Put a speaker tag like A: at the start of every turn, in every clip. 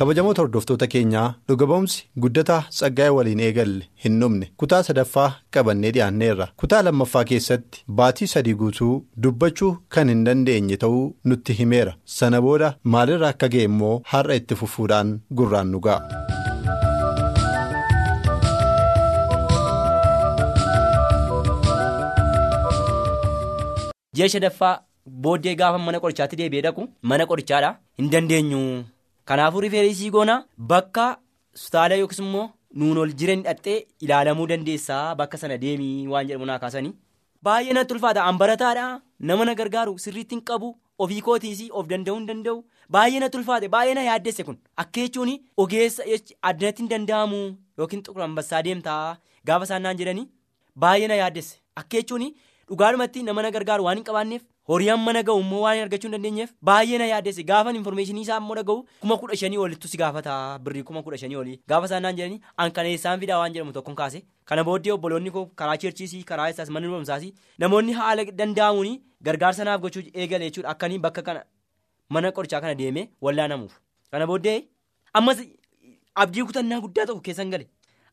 A: Kabajamoota hordoftoota keenyaa dhuga ba'umsi guddataa tsaggaa'ee waliin eegalle hin dhumne kutaa sadaffaa qabannee dhiyaanneerra kutaa lammaffaa keessatti baatii sadii guutuu dubbachuu kan hin dandeenye ta'uu nutti himeera sana booda maalirra akka ga'e immoo har'a itti fufuudhaan gurraan nu ga'a.
B: ji'a sadaffaa booddee gaafa mana qorichaatti deebi'ee dhaqu mana qorichaadha hin dandeenyu. Kanaafuu rifeerisii goonaa bakka hospitaala yookiis immoo nuun ol jiran hidhattee ilaalamuu dandeessaa bakka sana deemii waan jedhamu naa kaasanii. baay'ee natti ulfaata. An barataadha. Nama na gargaaru. Sirriitti hin qabu. Ofii kootiis of danda'uu hin danda'u. Baay'ee natti ulfaate. Baay'ee na yaaddesse kun. Akka jechuun ogeessa addanatti hin danda'amu yookiin xuqur ambassaa deemtaa gaafa isaan naan jedhanii baay'ee na yaaddesse. Akka jechuun dhugaadhumatti nama na gargaaru waan hin qabaanneef. Horii amma na ga'u immoo waan argachuu hin dandeenyeef baay'ee na yaaddesse gaafa infoormeeshinii isaa immoo dhaga'u kuma kudha shanii olittu si gaafata birrii kuma kudha shanii olii. Gaafa isaan naan jedhanii an kana eessaan fidaa waan jedhamu tokkoon kaase. Kana booddee obboloonni koo karaa cheerchiisii karaa isaas mana barumsaasii namoonni haala danda'amuun gargaarsa naaf gochuu eegale jechuudha akkanii bakka kana mana qorichaa kana deemee wallaanamuuf. Kana booddee ammas abdii kutannaa guddaa ta'u keessan gale.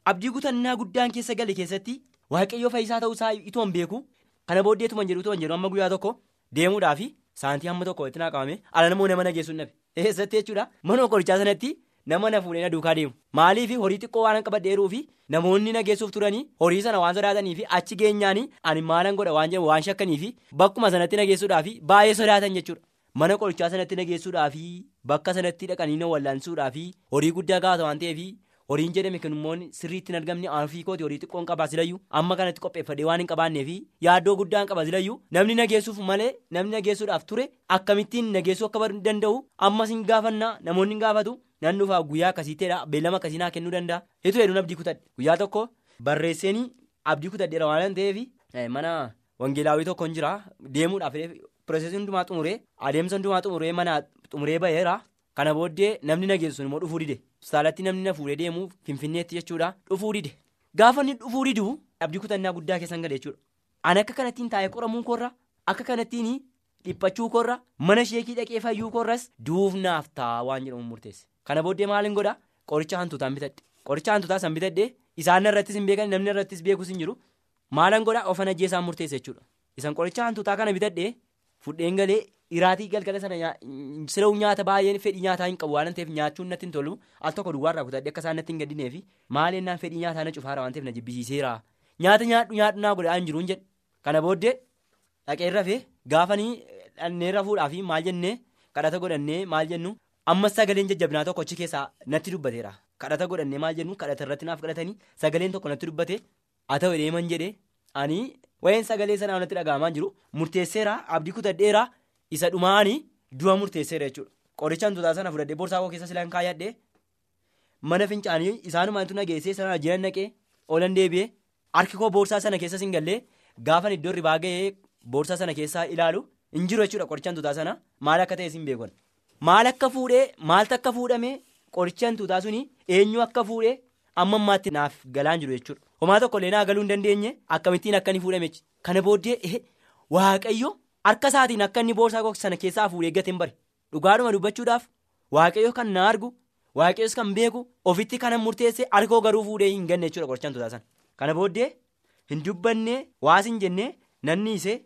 B: Abdii kutannaa guddaan keessa gale keessatti waaqayyoo fayyisaa ta'uu isaa itoo hin beeku. Kana booddee tuman jedhu tuman jedhu. Amma guyyaa tokko. Deemuudhaafi saantii hamma tokko itti naa qabame ala namoo nama na geessu hin dhabe. Eessatti jechuudha? Mana qorichaa sanatti nama na fuudhee na duukaa deemu. Maaliif horii xiqqoo waan qabadheeruu fi namoonni na geessuuf turanii horii sana waan sodaatanii fi achi geenyaanii ani maalan godha waan jedhamu waan shakkanii fi bakkuma sanatti na geessuudhaafi baay'ee sodaatan jechuudha. Mana qorichaa sanatti na geessuudhaafi bakka sanatti dhaqanii na wallaansuudhaafi horii guddaa gaafata waan ta'eefi. Horiin jedhame immoo sirriitti hin argamne aanfii kooti horii xiqqoon qabaa silayyuu amma kanatti qopheeffadhee waan hin qabaanneefi yaaddoo guddaan qaba silayyuu namni nageessuuf malee namni nageessuudhaaf ture akkamittiin nageessuu akka danda'u ammas hin gaafannaa namoonni hin gaafatu nan dhufaaf guyyaa akkasiitteedha beellama akkasii naa kennuu danda'a. Hedduu hedduun abdii kutadhe. Guyyaa tokko barreesseenii abdii kutadheera waan ta'eef mana wangeelaawii tokkoon jira. Deemuudhaaf piroosesii hundumaa xumuree adeemsa hundumaa xumuree mana xumuree baheera. Kana booddee namni nageessu immoo dhufuu dide hospitaalatti namni na fuudhee deemu finfinneetti jechuudha. Dhufuu dide. Gaafa inni dhufuu didu abdii kutannaa guddaa keessan gale jechuudha. Ani akka kanattiin taa'ee qoramuu korra akka kanattiin dhiphachuu korra mana sheekii dhaqee fayyuu korras duufnaaf ta'a waan jedhamu murteesse. Kana booddee maaliin godha? Qoricha hantuutaan bitadhe qoricha hantuutaa san bitadhe isaan irrattis hin beekan namni irrattis beekus hin jiru. Maalan godha? Ofan ajjeesaan murteesse jechuudha. Isan qoricha hantuutaa kana bitadhe fudheen galee. Iraatii galgala sana siree nyaata baay'een fedhii nyaataa hin qabu. Waan ta'eef nyaachuun natti hin tolu. Al tokko duwwaarraa kutadhe akka isaan natti hin gaddineef maali ennaan fedhii nyaataa na cufaara waan ta'eef na jibbisiiseera? Nyaata nyaadhu nyaadhu naa godhaa hin jiru hin jedhe. Kana booddee dhaqee rafee gaafanii dhannee rafuudhaaf maal jennee kadhata godhannee maal jennu? Ammas sagaleen jajjabinaa tokko achi keessaa natti dubbateera. Kadhata godhannee maal jennu? Kadhata irratti naaf kadhatanii sagaleen tokko natti dubbate haa ta'u deeman jedhee ani wayeen sagalee sanaa natti dhaga'amaa jiru murteesseera abdii kutadheera. Isa dhumaanii du'a murteesseera jechuudha. Qoricha hantuutaa sana fudhadhee boorsaa koo keessa silaan kaayadhee mana fincaanii isaanumaantu nageessee sana jiran naqee oolan deebi'ee harki koo boorsaa sana keessa hin gallee gaafan iddoo irraa ga'ee boorsaa sana keessaa ilaalu hin jiru jechuudha qoricha hantuutaa sana maal akka ta'e hin beekon. Maal akka fuudhee maaltu akka fuudhamee qoricha hantuutaa suni eenyu akka fuudhee amma ammaatti naaf galaan jiru jechuudha. Homaa tokkollee naa galuu hin dandeenye akkamittiin akka inni fuudhame kana booddee waaqayyo. Harka isaatiin akka inni boorsaa sana keessaa fuudhee gateen bare dhugaadhuma dubbachuudhaaf waaqayyo kan na argu waaqayyos kan beeku ofitti kanan murteesse harkoo garuu fuudhee hin ganne jechuudha qoricha hantuutaa sana. Kana booddee hin dubbannee waas hin jennee nanni isee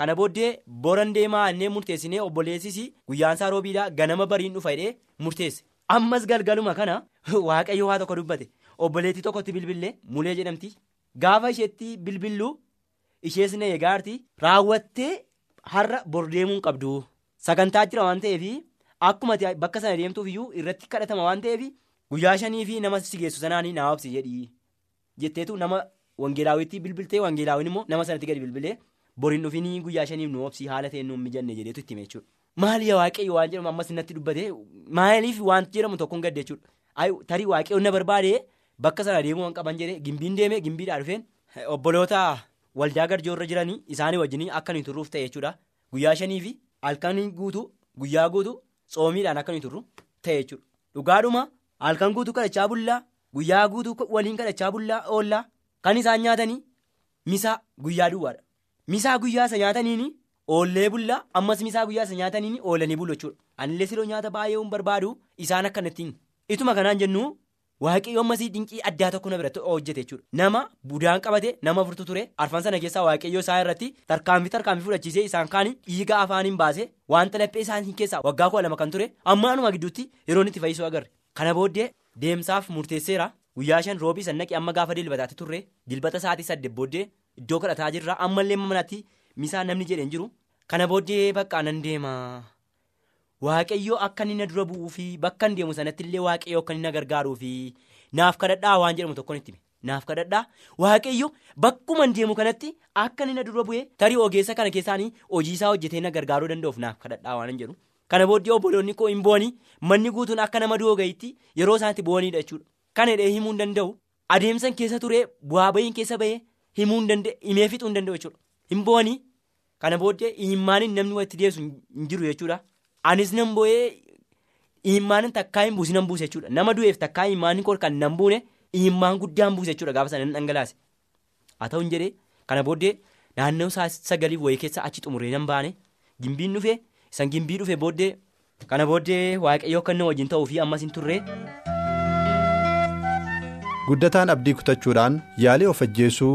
B: kana booddee boran deemaa annee murteessinee obboleessis guyyaansaa roobiidhaa ganama bariin dhufa jedhee murteesse. Ammas galgaluma kana waaqayyo waa tokko dubbate obboleettii tokkotti bilbilee mulee jedhamti gaafa isheetti bilbilluu ishees na eegaarti raawwattee. Har'a bor deemuun qabdu sagantaa jira waan ta'eef akkuma bakka sana deemtuuf iyyuu irratti kadhatama waan ta'eef guyyaa shanii fi nama si geessu sanaanii naa obsi jedhii jetteetu nama wangeelaawwitti bilbiltee wangeelaawwin immoo nama sanatti gadi bilbilee boriin dhufinii guyyaa shaniif nu obsi haala ta'e nuun mijanne jedheetu itti hime jechuudha. maali waaqayyo waan jedhamu ammas natti dubbate maaliif wanti jedhamu tokko hin gadde jechuudha. Tarii waaqayyoon na barbaade bakka sana deemuu waan qaban jedhee gimbiin deemee gimbiidhaa dhufeen obboloota waldaa garjoorra jiranii isaanii wajjin akka nuyi turruuf ta'e jechuudha. Guyyaa shanii fi halkan guutuu guyyaa guutuu tsoomiidhaan akka nuyi turru ta'e jechuudha. Dhugaadhuma halkan guutuu kadhachaa bullaa guyyaa guutuu waliin kadhachaa bullaa oollaa kan isaan nyaatanii misaa guyyaa duwwaadha. Misaa guyyaa isa nyaataniini oollee bullaa ammas misaa guyyaa isa nyaataniini oolanii bulu jechuudha. Anillee siroo nyaata baay'ee barbaadu isaan akkanattiin ituma kanaan jennu waaqayyo ammasii dinqii addaa tokko na biratti hojjete jechuudha. Nama budaan qabate nama furtu ture arfan sana keessaa waaqayyo isaa irratti tarkaanfii tarkaanfii fudhachiisee isaan kaanii dhiiga afaaniin baase wanta laphee isaanii keessaa waggaa kudha lama kan ture amma anuma gidduutti yeroon itti fayyisuu agarre. Kana booddee deemsaaf murteesseera guyyaa shan roobii sannaqee amma gaafa dilbataatti turre dilbata sa'aatii saddeet booddee iddoo kadhataa jirra ammallee manatti misaa namni jedheen jiru kana booddee bakka nan deema. Waaqayyoo akka inni na dura bu'uu fi bakka hin deemu sanatti illee waaqayyoo akka inni na gargaaruu fi naaf kadhadhaa waan jedhamu tokkoon itti naaf kadhadhaa waaqayyo bakkuma hin deemu kanatti akka inni na dura bu'ee tarii ogeessa kana keessaanii hojii isaa hojjetee na gargaaruu danda'uuf naaf kadhadhaa waan jedhu. Kana booddee obboloonni koo hin boonii manni guutuun akka nama du'oo gahiitti yeroo isaatti booniidha jechuudha. Kana hidhee himuu hin danda'u adeemsan keessa turee bu'aa bahiin keessa bahee himuu hin danda'e himee fixuu hin danda'u jechuudha. Hin boonii kana booddee himmaaniin namni walitti deessu hin jiru jechuudha. Anis nan boo'ee himmaan takkaa hin buusi nan buuse jechuudha. Nama du'eef takkaa himmaan koo kan nan buune himmaan guddaan buuse jechuudha gaafa sana dhangalaase. Haa ta'u hin jedhee kana booddee naannoo sagaliif wayii keessa achi xumuree nan baane gimbiin dhufee isan gimbii dhufe booddee kana booddee waaqayyoo inni wajjin ta'uu fi ammas hin turre.
A: Guddataan abdii kutachuudhaan yaalii of ajjeesuu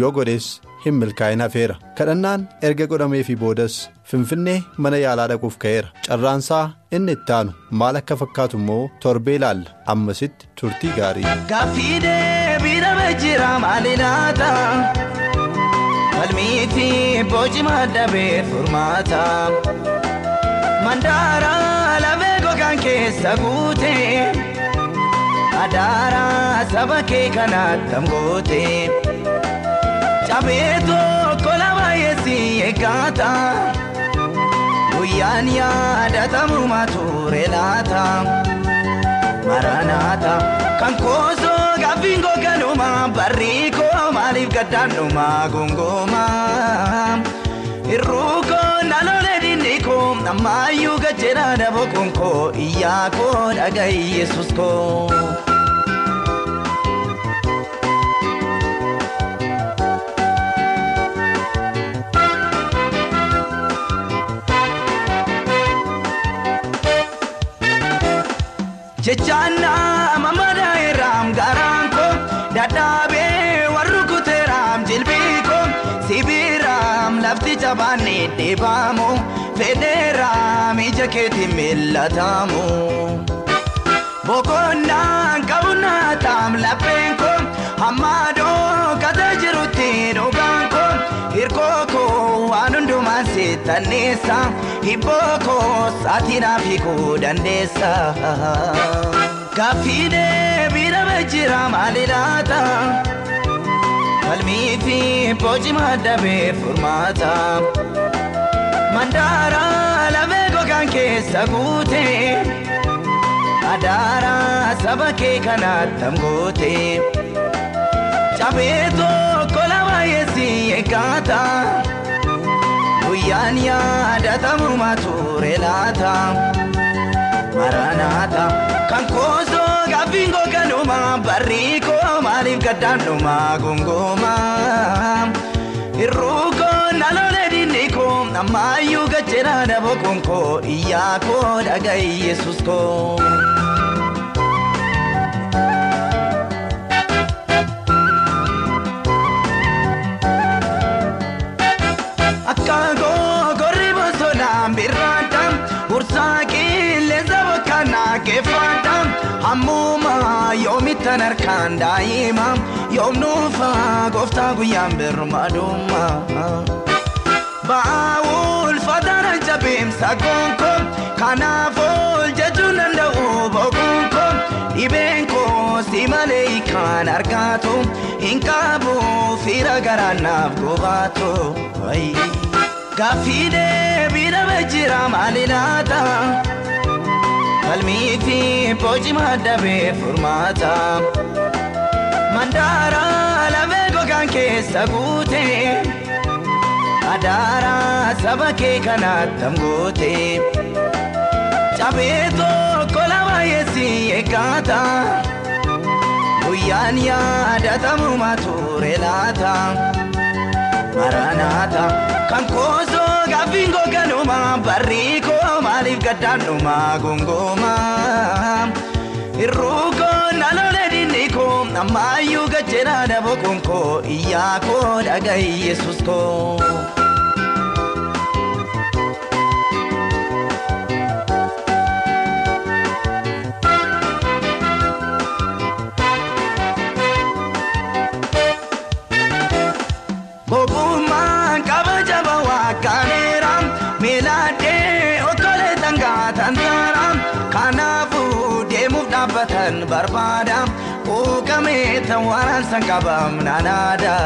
A: yoo godhes hin milkaa'in hafeera kadhannaan erga godhameefii boodas finfinnee mana yaalaa dhaquuf ka'eera. Carraansaa inni itti aanu maal akka fakkaatu immoo torbee ilaalla. Ammasitti turtii gaarii.
C: Gaaffii deebii dhabee jira maali laata? Falmii fi boci maddabee furmaata. Mandaara lafee gogaan keessa guute. Adaara saba kee kanaatti amgoote. Cabee tokko lama yeessi eeggaata guyyaan yaadatamu mature laata maranaata kan koosoo gaaffiin goganuma barrii koo maaliif gaddaanuma gongooma hirruu koo naannolee dinni koo ammayyuu gajjeera daboo konkoo iyyaa koo dhaga'i yesus koo. Jechaannaa mamadaa irraam garaan koo dadhaabee warri kuteeraam jilbii koo sibiiraam lafti jabaannee deebaamu fedheeraam ija keetiin mil'atamu. Boqonnaan qabunnaataan lapheen koo hammaadoo kata jirutti dhugaan koo hirkoo koo waan hundumaan seetanneessa hibboo koo saatinaaf hiikuu dandeessa. Gaaffii deebii dhabee jira maali laata? Falmii fi boci maddabee furmaata. Mandaara lafee gogaan keessa guute. Adaara saba kee kanaatti amgoote. Cabee tokko lama yeessi eeggaata. Guyyaan yaadatamu mature laata. Maranaata kan koosoo gaaffiin goganuma barrii koo maaliif gaddaanuma gongooma. Hirruu koo naannolee dinni koo ammayyuu gajjeera daboo konkoo iyyaa koo dhaga'i yesus koo. Akka googorri bosonaan birraadhaan ursaa qilleensa bokkaanaa keeffaadhaan hammuma yoomittan harkaan daa'ima yoom nuufaa gooftaa guyyaan birmaadumma. Ba'aa ulfaataan jabeemsa gonko kanaaf ol jechuun danda'u boqonko dhibeen koo si malee kan argaatu hin qabu fira garaanaaf gobaatu. Gaafiidee biidhamee jira maali laata? Falmii fi boci maddabee furmaata. Mandaara lamee gogaan keessa guute. Adaara saba kee kanaatti goote. Cabee tokko lama yeessi eeggata. Guyyaan yaadatamu mature laata. Maranaata kan koosoo gaaffiin goganuma barrii koo maaliif gaddaanuma gongooma. Irruukoo naannolee dinni koo ammayyuu gajjeera dhaboo konkoo iyyaa koo dhagahi yesus koo. Quuqamee tan waraansan qabam naanaada.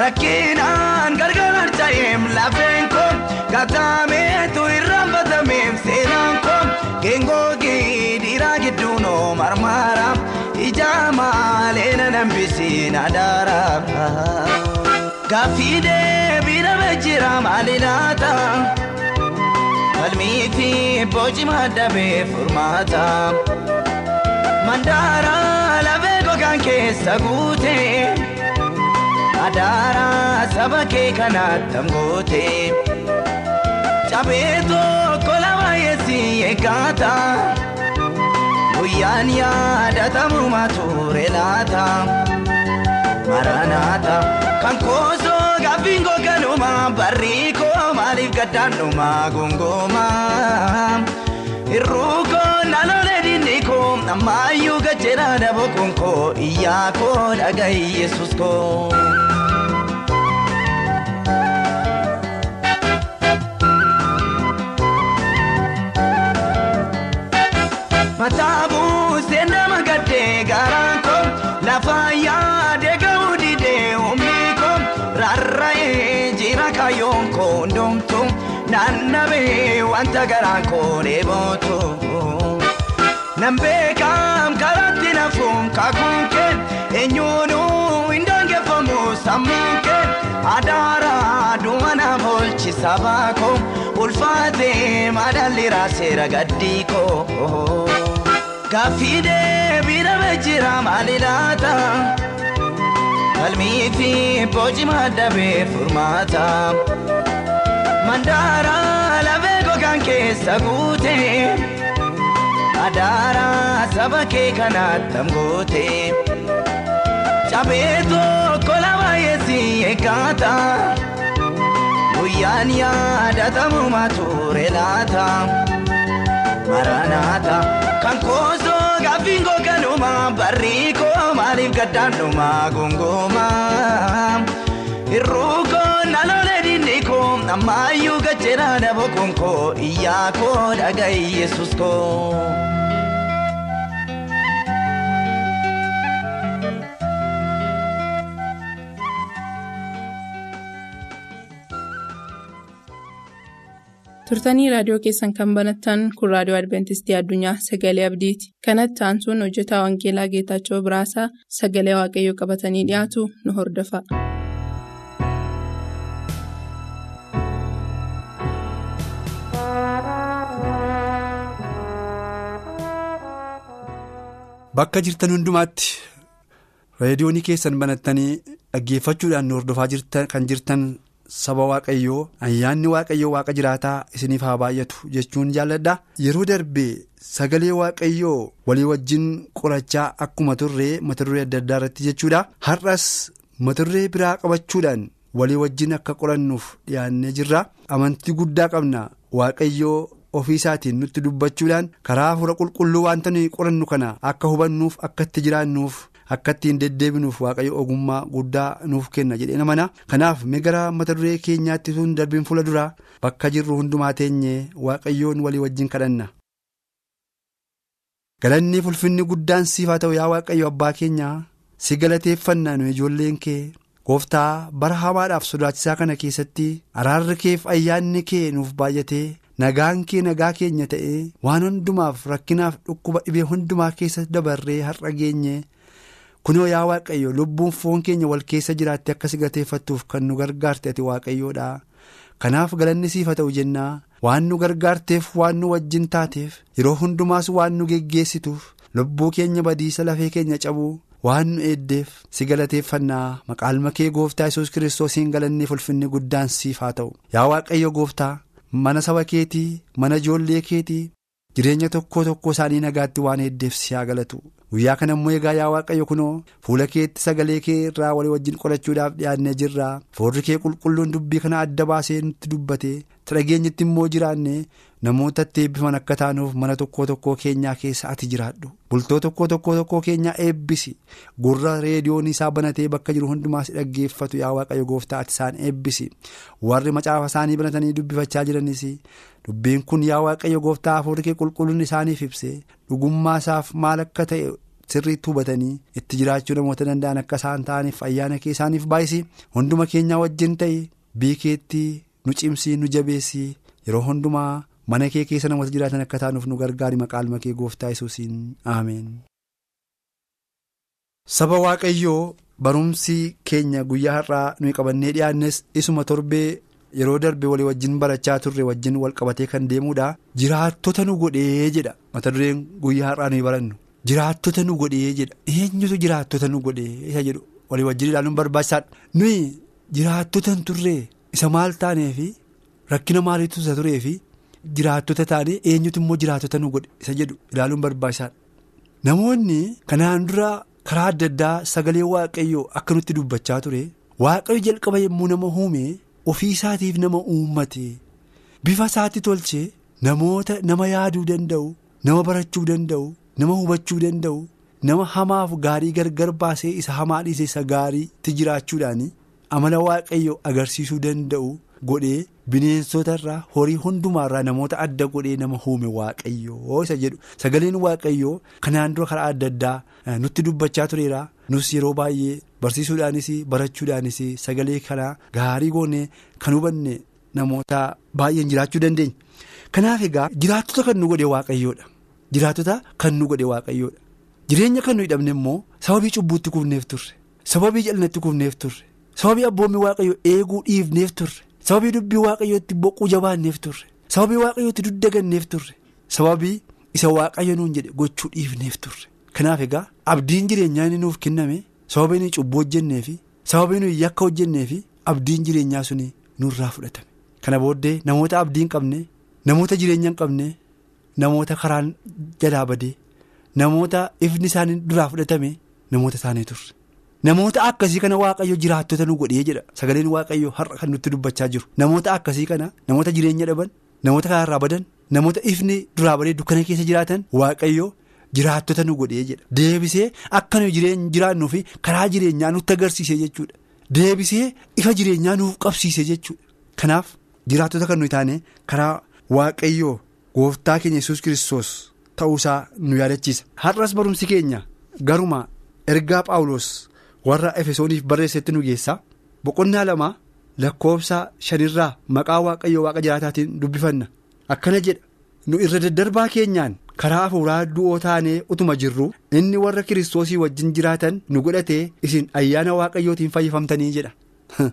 C: Rakkinaan gargaar ta'eem lafeen koo gataameetu irraan batameem seenaan koo geengoogi dhiiraa gidduun marmaara ija maalee na nambisiin adaara. Gaafiidee biidhamee jira maali laata? Falmii fi boci maddabee furmaata. Mandaara keessa guute. Adaara saba kee kanaatti goote. Cabee tokko lama yeessi eeggata. Guyyaan yaadatamu mature laata. Maranaata kan koosoo gaaffiin goganuma barrii koo maaliif. Irruukoo naannolee dinni koo ammayyuu gajjeera dhaboo konkoo iyyaa koo dhagahi yesus koo. Mataa buusee nama gaddee garaan koo lafa yaadee ga'uu didee humni koo rarra'ee jira kaayyoon koo hundoomtu naannabee wanta garaan koo dheebootu. Nan beekam karaatti nafuun kakuun kee eenyuunuu hin daangeffamu sammuun kee adaara duwwana bolchisa baakoo ulfaatee madaalli raaseera gaddii koo. Gaafiidee biidhamee jira maali laata? Falmii fi boci maddabee furmaata. Mandaara lafee gogaan keessa guute. Adaara saba kee kanaatti goote. Cabee tokko lama yeessi eeggata. Guyyaan yaadatamu mature laata. Maranaata kan koosoo gaaffiin goganuma barrii koo maaliif gaddaanuma gongooma. Naannolee dinni koo ammayyuu gajjeera dhaboo konkoo iyyaa koo dhagahi yesus koo.
D: turtanii raadiyoo keessan kan banattan kun raadiyoo adventistii addunyaa sagalee abdiiti kanatti aansuun hojjetaa wangeelaa geetaachoo biraasaa sagalee waaqayyoo qabatanii dhiyaatu nu hordofa.
E: Bakka jirtan hundumaatti reediyoonii keessan banattanii dhaggeeffachuudhaan nu hordofaa kan jirtan saba waaqayyoo. Ayyaanni waaqayyoo waaqa jiraataa isiniif haa baay'atu jechuun jaalladha yeroo darbee sagalee waaqayyoo walii wajjin qorachaa akkuma turree mata duree adda addaa irratti jechuudha. Har'as mata duree biraa qabachuudhaan walii wajjin akka qorannuuf dhiyaannee jirra. Amantii guddaa qabna. Waaqayyoo. Ofii isaatiin nutti dubbachuudhaan karaa hafuura qulqulluu wanta nuyi qorannu kana akka hubannuuf akka itti jiraannuuf akka ittiin deddeebinuuf waaqayyo ogummaa guddaa nuuf kenna jedhee namana kanaaf gara mata duree keenyaatti sun darbiin fuula duraa bakka jirru hundumaa teenyee waaqayyoon walii wajjin kadhanna. galanni ulfinni guddaan siif haa ta'u yaa waaqayyo abbaa keenya si galateeffannaa nu ijoolleen kee gooftaa bara hamaadhaaf sodaachisaa kana keessatti araarri keef ayyaanni kee nuuf baay'atee nagaan kee nagaa keenya ta'ee waan hundumaaf rakkinaaf dhukkuba dhibee hundumaa keessa dabarree har'a geenye kunoo yaa waaqayyo lubbuun foon keenya wal keessa jiraatte akka si gateeffattuuf kan nu gargaarte ati waaqayyoodha kanaaf galanni siif haa ta'u jennaa waan nu gargaarteef waan nu wajjin taateef yeroo hundumaas waan nu geggeessituuf lubbuu keenya badiisa lafee keenya cabuu waan nu eeddeef si galateeffannaa. Maqaalma kee gooftaa yesus kiristoosiin galanni ulfinni guddaan siif ta'u. Yaa waaqayyo gooftaa mana saba keetii mana ijoollee keetii jireenya tokko tokko isaanii nagaatti waan eeddeef si haa galatu. Guyyaa kana immoo egaa yaa waaqayyo kunoo fuula keetti sagalee kee irraa walii wajjin qolachuudhaaf dhiyaannee jirra foorri kee qulqulluun dubbii kana adda baasee nutti dubbate dhageenyitti immoo jiraanne namoota itti eebbifaman akka taanuuf mana tokko tokkoo keenyaa keessa ati jiraadhu. Bultoo tokko tokko tokkoo keenyaa eebbisi. Gurra reediyoon isaa banatee bakka jiru hundumaas dhaggeeffatu yaa waaqayyo gooftaa ati isaan eebbisi. Warri macaafa isaanii banatanii dubbifachaa jiranis. Dubbiin kun yaa waaqayyo gooftaa kee qulqulluun isaaniif ibse. Dhugummaa isaaf maal akka ta'e. sirriitti hubatanii itti jiraachuu namoota danda'an akka isaan ta'aniif ayyaana kee isaaniif baay'isi. Hunduma keenyaa wajjin ta'e biikeetti nu cimsii nu jabeessii. Yeroo hundumaa mana kee keessa namoota jiraatan akka taanuuf nu gargaari maqaalma kee gooftaa yesuusiin. Aameen. saba waaqayyoo barumsi keenya guyyaa har'aa nuyi qabannee dhiyaannes isuma torbee yeroo darbe walii wajjin barachaa turre wajjin wal qabatee kan deemuudha. Jiraattota nu godhee jedha. Mata dureen guyyaa har'aa nuyi barannu. Jiraattota nu godhee jedha. Eenyutu jiraattota nu godhee? Isa jedhu? Walii wajjin ilaaluun barbaachisaadha. Nuyi jiraattota hin turree? Isa maal taaneefi? Rakkina maaliitu isa tureefi jiraattota taanee eenyutu immoo jiraattota nu godhe isa jedhu ilaaluun barbaachisaadha. Namoonni kanaan dura karaa adda addaa sagalee waaqayyoo akka nutti dubbachaa ture waaqayyo jalqaba yommuu nama uume ofii isaatiif nama uummate bifa isaatti tolchee namoota nama yaaduu danda'u nama barachuu danda'u. nama hubachuu danda'u nama hamaaf gaarii gargar baasee isa hamaa dhiise isa gaariitti jiraachuudhaan amala waaqayyo agarsiisuu danda'u godhee bineensota irraa horii hundumaarraa namoota adda godhee nama uume waaqayyo isa jedhu. Sagaleen waaqayyoo kanaan dura karaa adda addaa nutti dubbachaa tureera. Nus yeroo baay'ee barsiisuudhaanis barachuudhaanis sagalee kanaa gaarii goonee kan hubanne namoota baay'een jiraachuu dandeenya. Kanaaf egaa jiraattota kan nu godhe waaqayyoodha. Jiraattota kan nu godhe waaqayyoodha. Jireenya kan nu hidhamne immoo sababii cubbuutti kufneef turre sababii jal'inatti kufneef turre sababii abboommi waaqayyo eeguu dhiifneef turre sababii dubbii waaqayyootti boquu jabaanneef turre. Sababii waaqayyootti duddaganneef turre. Sababii isa waaqayyo nuun jedhe gochuu dhiifneef turre. Kanaaf egaa abdiin jireenyaa inni nuuf kenname sababii nuyi cubbuu hojjennee fi sababii nuyi yakka hojjennee fi abdiin jireenyaa suni nurraa fudhatame. Kana booddee namoota abdiin qabne namoota jireenya hin qabne. Namoota karaan jalaa badee namoota ifni isaanii duraa fudhatame namoota isaanii turre namoota akkasii kana waaqayyo jiraattota nu godhee jedha. Sagaleen waaqayyo har'a kan nutti dubbachaa jiru. Namoota akkasii kana namoota jireenya dhaban namoota karaarraa badan namoota ifni duraa badee dukkana keessa jiraatan waaqayyo jiraattota nu godhee jedha. Deebisee akka nu jiraannuu fi karaa jireenyaa nutti agarsiise jechuudha. Deebisee ifa jireenyaa nuuf qabsiise jechuudha. Kanaaf jiraattota kan nuyi taane karaa waaqayyoo. Gooftaa keenya yesus kiristoos ta'uusaa nu yaadachiisa. Har'as barumsi keenya garuma ergaa paawulos warra efesooniif barreessetti nu geessa boqonnaa lama lakkoofsa shanirraa maqaa waaqayyoo waaqa jiraataatiin dubbifanna akkana jedha nu irra daddarbaa keenyaan karaa hafuuraa du'oo taanee utuma jirru inni warra kiristoosii wajjin jiraatan nu godhatee isin ayyaana waaqayyootiin fayyifamtanii jedha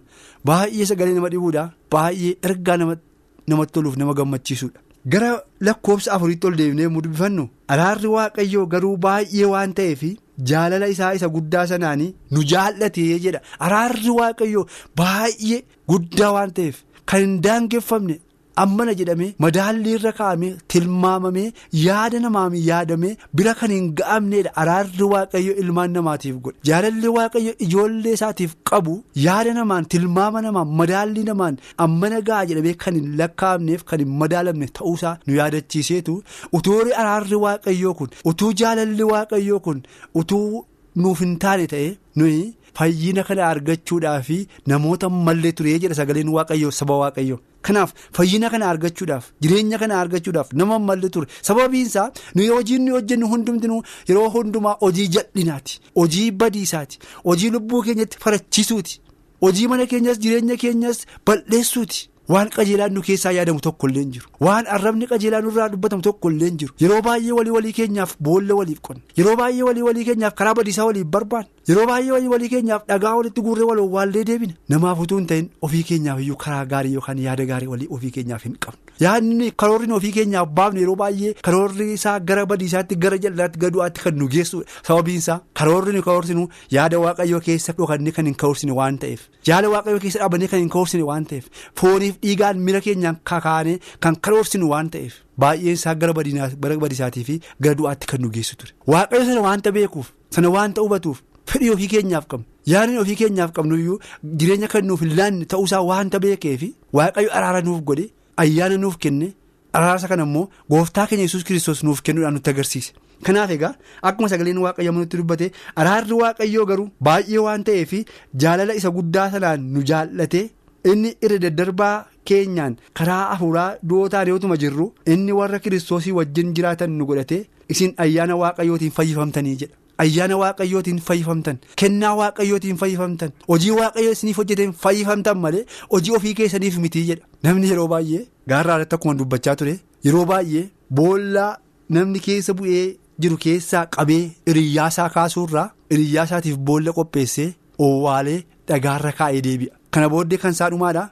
E: baay'ee sagalee nama dhibuudha baay'ee ergaa namatti toluuf nama gammachiisuudha. Gara lakkoofsa afuriitti ol deebinee yommuu dubbifannu araarri waaqayyoo garuu baay'ee waan ta'eef jaalala isaa isa guddaa sanaan nu jaallatee jedha. Araarri waaqayyoo baay'ee guddaa waan ta'eef kan hin daangeffamne ammana jedhamee madaallii irra kaa'amee tilmaamamee yaada namaan yaadamee bira kan hin ga'amneedha. Araarri waaqayyo ilmaan namaatiif godhe. Jaalalli waaqayyo ijoollee isaatiif qabu yaada namaan tilmaama namaan madaallii namaan ammana ga'a jedhamee kan hin lakkaa'amneef kan hin madaalamne ta'uusaa nu yaadachiiseetu. Utuu araarri waaqayyoo kun utuu jaalalli waaqayyoo kun utuu nuuf hin taane ta'e nuyi. Fayyina kana argachuudhaaf namoota mallee turee jedha sagaleen waaqayyoo saba waaqayyoo kanaaf fayyina kana argachuudhaaf jireenya kana argachuudhaaf nama mallee ture sababiinsaa nuyi hojiin nuyi hojjennu hundumtinuu yeroo hundumaa hojii jal'inaati hojii badiisaati hojii lubbuu keenyatti farachiisuuti hojii mana keenyas jireenya keenyas balleessuuti. Waan qajeelaan nu keessaa yaadamu tokko illee hin jiru. Waan arrabni qajeelaan nurraa dubbatamu tokko illee hin jiru. Yeroo baay'ee walii walii keenyaaf boolla waliif qonna. Yeroo baay'ee walii walii keenyaaf karaa badiisaa waliif barbaanna. Yeroo baay'ee walii walii keenyaaf dhagaa walitti guurree wal owwaallee deebina. Namaaf utuu hin ta'in ofii keenyaaf iyyuu karaa gaarii yookaan yaada gaarii walii ofii keenyaaf hin qabnu. Yaadni karoorri ofii keenyaaf baafnu yeroo baay'ee karoorri isaa gara badiisaatti gara jal'aatti gadu'aatti kan nu geessu sababiin isaa karoorri nu yaada waaqayyoo keessa dhokannee kan hin kawursine waan ta'eef yaada waaqayyoo keessa dhaabannee kan hin kawursine waan ta'eef fooniif dhiigaan mira keenyaan kakaanee kan karoorsinu waan ta'eef baay'een isaa gara badiisaatii fi gara du'aatti kan nu geessu ture waaqayyo sana waanta beekuuf sana waanta hubatuuf fedhii ofii keenyaaf qabnu yaadni ofii keenyaaf qabnuyyuu jireenya kan nuuf hin laanne ta'uusaa waanta beekeefi waaqayyo araara nuuf godhe ayyaana nuuf kenne araarsa kana immoo gooftaa keenya yesus kiristoos nuuf kennuudhaan nutti agarsiise. Kanaaf egaa akkuma sagaleen waaqayyo nutti dubbate araarri waaqayyoo garuu baay'ee waan ta'eef jaalala isa guddaa sanaan nu jaallate inni irra daddarbaa keenyaan karaa hafuuraa du'ootaan yootuma jirru inni warra kiristoosii wajjin jiraatan nu godhate isin ayyaana waaqayyootiin fayyifamtanii jedha. Ayyaana waaqayyootiin fayyifamtan kennaa waaqayyootiin fayyifamtan hojii waaqayyoo isiniif hojjeteen fayyifamtan malee hojii ofii keessaniif mitii jedha namni yeroo baay'ee gaarraa irratti akkuma dubbachaa ture yeroo baay'ee boollaa namni keessa bu'ee jiru keessaa qabee hiriyyaasaa kaasuurraa hiriyyaasaatiif boolla qopheessee owwaalee dhagaarra kaa'ee deebi'a kana booddee kan isaa dhumaadha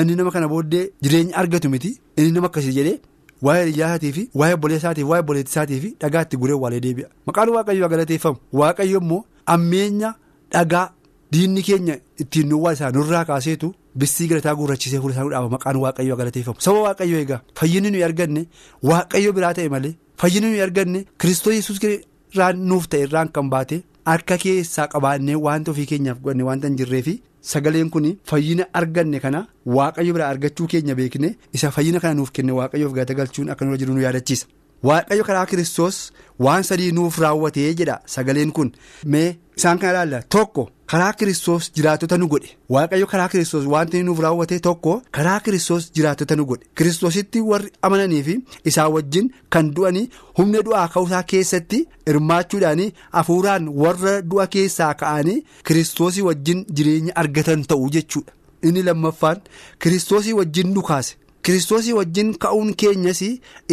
E: inni nama kana booddee jireenya argatu miti inni nama akkasii jedhee. Waa'ee hiriyyaasaatiif waa'ee obboleessaatiif waa'ee obboleettisaatiif dhagaa itti guree owwaalee deebi'a maqaan waaqayyoo galateeffamu waaqayyo immoo ammeenya dhagaa diinni keenya ittiin nu isaa nurraa kaaseetu bissii galataa guurrachisee fuula isaa dhaaba maqaan waaqayyoo galateeffamu saba waaqayyoo egaa fayyinni nuyi arganne waaqayyo biraa ta'e malee fayyinni nuyi arganne kiristoos irraan nuuf ta'e irraan kan baate harka keessaa qabaannee wanta ofii keenyaaf godhanne wanta hin jirreefi. Sagaleen kun fayyina arganne kana waaqayyo biraa argachuu keenya beekne isa fayyina kana nuuf kenne waaqayyoof galata galchuun akka nurra jiru nu yaadachiisa. Waaqayyo karaa kiristoos waan sadii nuuf raawwatee jedha sagaleen kun mee isaan kana ilaalla tokko karaa kiristoos jiraatota nu godhe. Waaqayyo karaa kiristoos wanti nuuf raawwate tokko karaa kiristoos jiraatota nu godhe. Kiristoositti warri amananii fi isaa wajjin kan du'anii humna du'aa ka'uusaa keessatti hirmaachuudhaan hafuuraan warra du'a keessaa ka'anii kiristoosii wajjin jireenya argatan ta'u jechuudha. Inni lammaffaan kiristoosii wajjin nu kaase. kiristoosii wajjin ka'uun keenyas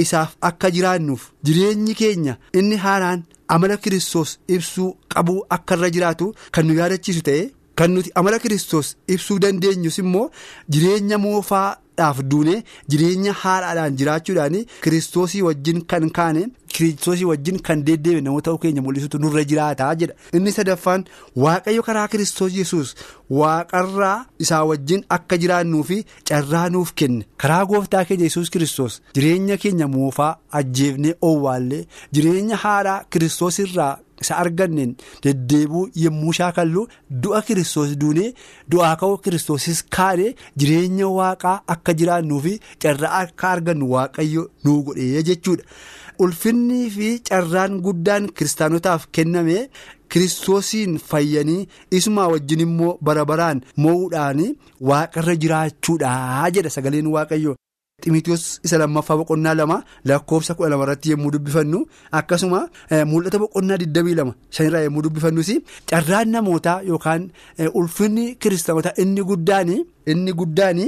E: isaaf akka jiraannuuf jireenyi keenya inni haaraan amala kiristoos ibsuu qabuu akka irra jiraatu kan nu yaadachiisu ta'e kan nuti amala kiristoos ibsuu dandeenyus immoo jireenya moofaadhaaf duune jireenya haaraadhaan jiraachuudhaan kiristoosii wajjin kan kaane kiristoosii wajjin kan deddeebi'e namoota keenya mul'isutu nurra jiraataa jedha. Inni sadaffaan waaqayyo karaa kiristoos yesus waaqarraa isaa wajjin akka jiraannuu fi carraa nuuf kenne. Karaa gooftaa keenya yesus kiristoos jireenya keenya moofaa ajjeefnee owwaallee jireenya haaraa kiristoos irraa isa arganneen deddeebuu yommuu shaakallu du'a kiristoos duunee du'aa ka'uu kiristoosis kaane jireenya waaqaa akka jiraannuu fi carraa akka argannu waaqayyo nuu godhee jechuudha. ulfinnii fi carraan guddaan kiristaanotaaf kenname kiristoosiin fayyanii isumaa wajjin immoo bara baraan mo'uudhaan waaqarra jiraachuudha jedha sagaleen waaqayyo. Ximitiyoos isa lammaffaa boqonnaa lama lakkoofsa kudha lama irratti yommuu dubbifannu akkasuma mul'ata boqonnaa digdamii lama shanirraa yommuu dubbifannus carraan namootaa yookaan ulfinni kiristaanotaa inni guddaan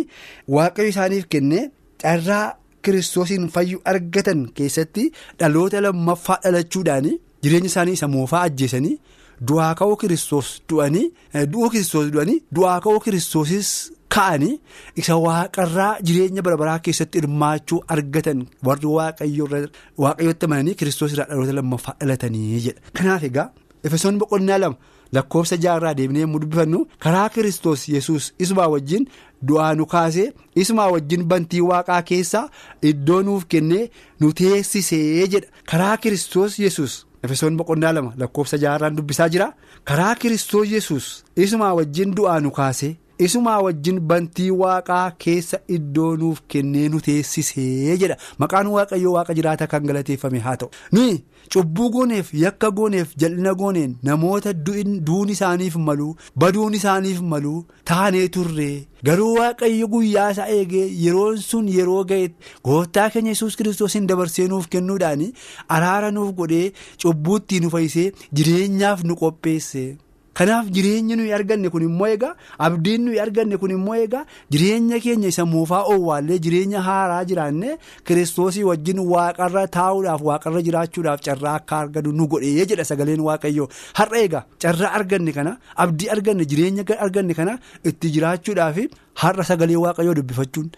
E: waaqayyo isaaniif kenne carraa. kiristoosiin fayyuu argatan keessatti dhaloota lammaffaa dhalachuudhaan jireenya isaanii isa moofaa ajjeesanii du'aa ka'uu kiristoos du'anii du'uu kiristoos du'anii du'aa ka'uu kiristoosis ka'anii isa waaqarraa jireenya barabaraa keessatti hirmaachuu argatan warri waaqayyotti amananii kiristoos irraa dhaloota lammaffaa dhalatanii jedha. kanaaf egaa efesoon boqonnaa lama lakkoofsa jaarraa deemnee yommuu dubbifannu karaa kiristoos yesus isumaa wajjin. du'aa nu kaasee isumaa wajjin bantii waaqaa keessaa iddoo nuuf kennee nu teessisee jedha karaa kiristoos yesus efesoon boqonnaa lama lakkoofsa jaarraan dubbisaa jira karaa kiristoos yesus isumaa wajjin du'aa nu kaasee isumaa wajjin bantii waaqaa keessa iddoo nuuf kennee nu teessisee jedha. Maqaan waaqayyoo waaqa jiraata kan galateeffame haa ta'u. Nuyi cubbuu gooneef yakka gooneef jal'ina gooneen namoota duun isaaniif maluu baduun isaaniif maluu taanee turre garuu waaqayyo guyyaa isaa eegee yeroon sun yeroo ga'e gooftaa keenya yesus kiristoosiin dabarsee nuuf kennuudhaan araara nuuf godhee cubbuutti nu fayyisee jireenyaaf nu qopheesse. Kanaaf jireenyi nuyi arganne kun immoo egaa abdiin nuyi arganne kun immoo egaa jireenya keenya isa moofaa oowwaallee jireenya haaraa jiraanne kiristoosii wajjin waaqarra taa'uudhaaf waaqarra jiraachuudhaaf carraa akka arganu nu godhee jedha sagaleen waaqayyoo har'a egaa carraa arganne kana abdii arganne jireenya arganne kana itti jiraachuudhaaf har'a sagalee waaqayyoo dubbifachuun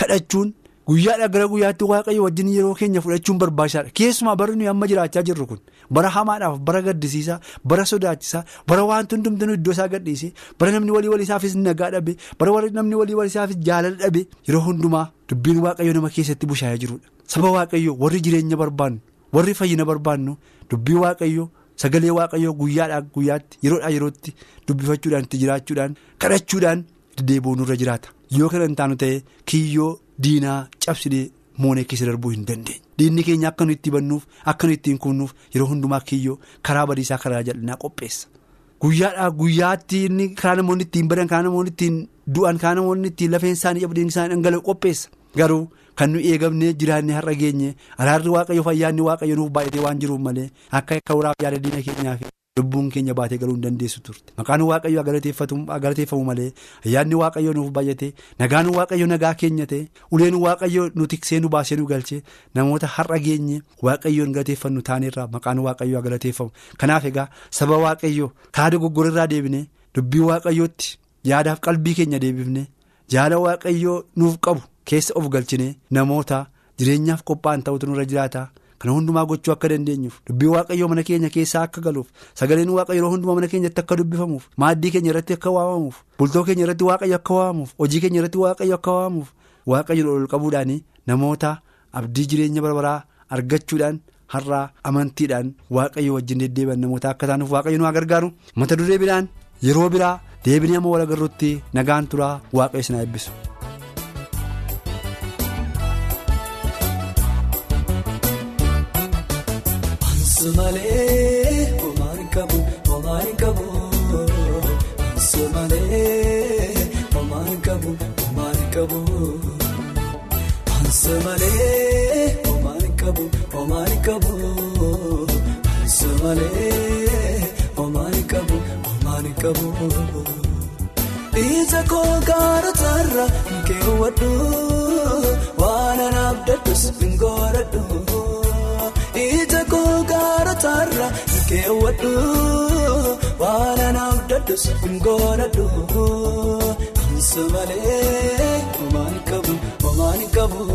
E: kadhachuun. Guyyaadhaa gara guyyaatti waaqayyo wajjin yeroo keenya fudhachuun barbaachisaadha. Keessumaa bara nuyi amma jiraachaa jirru kun bara hamaadhaaf bara gaddisiisaa bara sodaachisaa bara wanti hundumtuu iddoo isaa gadhiise bara namni walii waliisaafis nagaa dhabe bara namni walii waliisaafis jaalala dhabe yeroo hundumaa dubbiin waaqayyo nama keessatti bushaayee jirudha saba waaqayyo warri jireenya barbaannu warri fayyina barbaannu dubbii waaqayyo sagalee waaqayyo guyyaadhaa guyyaatti yeroodhaa yerootti dubbifachuudhaan itti jiraachuudhaan kadhachuudhaan deddeebi'uun irra jiraata yoo kana hin taanu ta'e kiyyoo. Diinaa cabsidee moonee keessa darbuu hin dandeenye diinni keenya akka nu itti bannuuf akka nu ittiin kunnuuf yeroo hundumaa kiyyoo karaa badiisaa karaa jal'inaa qopheessa guyyaadhaa guyyaatti inni karaa namoonni ittiin badan karaa namoonni ittiin du'an karaa namoonni ittiin lafeen isaanii abdiin isaanii dhangala'u qopheessa garuu kan nu eegamnee jiraannee har'a geenye araarri waaqayyoo fayyaanni waaqayyo nuuf baay'atee waan jiruuf malee akka akka waraaf yaada diina keenyaaf. Lubbuun keenya baatee galuu hin dandeessu turte maqaan waaqayyoo galateeffamu malee ayyaanni waaqayyoo nuuf baay'ate nagaan waaqayyo nagaa keenya ta'e uleen waaqayyo nu tiksee nu baasee nu galchee namoota har'a geenye waaqayyoon galateeffannu taaneerraa maqaan waaqayyoo galateeffamu kanaaf egaa saba waaqayyoo karaa dogoggorarraa deebine dubbii waaqayyootti yaadaaf qalbii keenya deebifne jaala waaqayyoo nuuf qabu keessa of galchine namoota jireenyaaf qophaa'an ta'utu nurra jiraata. Kana hundumaa gochuu akka dandeenyuuf dubbii waaqayyoo mana keenya keessaa akka galuuf sagaleen waaqayyo yeroo hundumaa mana keenyatti akka dubbifamuuf maaddii keenya irratti akka waamamuuf bultoo keenya irratti waaqayyo akka waamamuuf hojii keenya irratti waaqayyo akka waamamuuf waaqayyo ol qabuudhaan namoota abdii jireenya barbaraa argachuudhaan har'aa amantiidhaan waaqayyo wajjin deddeebi'an namoota akka taanuuf waaqayyo nu gargaaru mata duree biraan yeroo biraa deebinee amma wal agarruutti nagaan turaa waaqayyo isin eebbisu.
F: Malee homaan qabu homaan qabu malee homaan qabu homaan qabu malee homaan qabu homaan qabu malee homaan qabu homaan qabu. Ija koo gaarota keewwadhu waan anaaf dadhabus hin godhadhu. Koo gaarota keewwadhu waan anaaf dadhabus hin godhadhu. Ansa malee homaan qabu homaan qabu.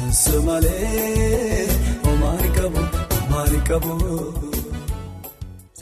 F: Ansa malee homaan qabu homaan qabu.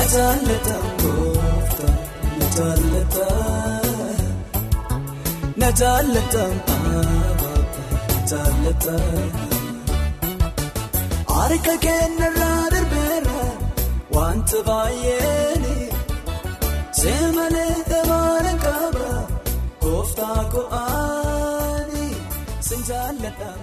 F: na jaallataan baabaa na jaallataan. Na jaallataan gooftaa na jaallataan. Harka keenyarraa darbeera wanta baay'eeni seemalee maala qaba gooftaa ko'aani sin jaalladhaan.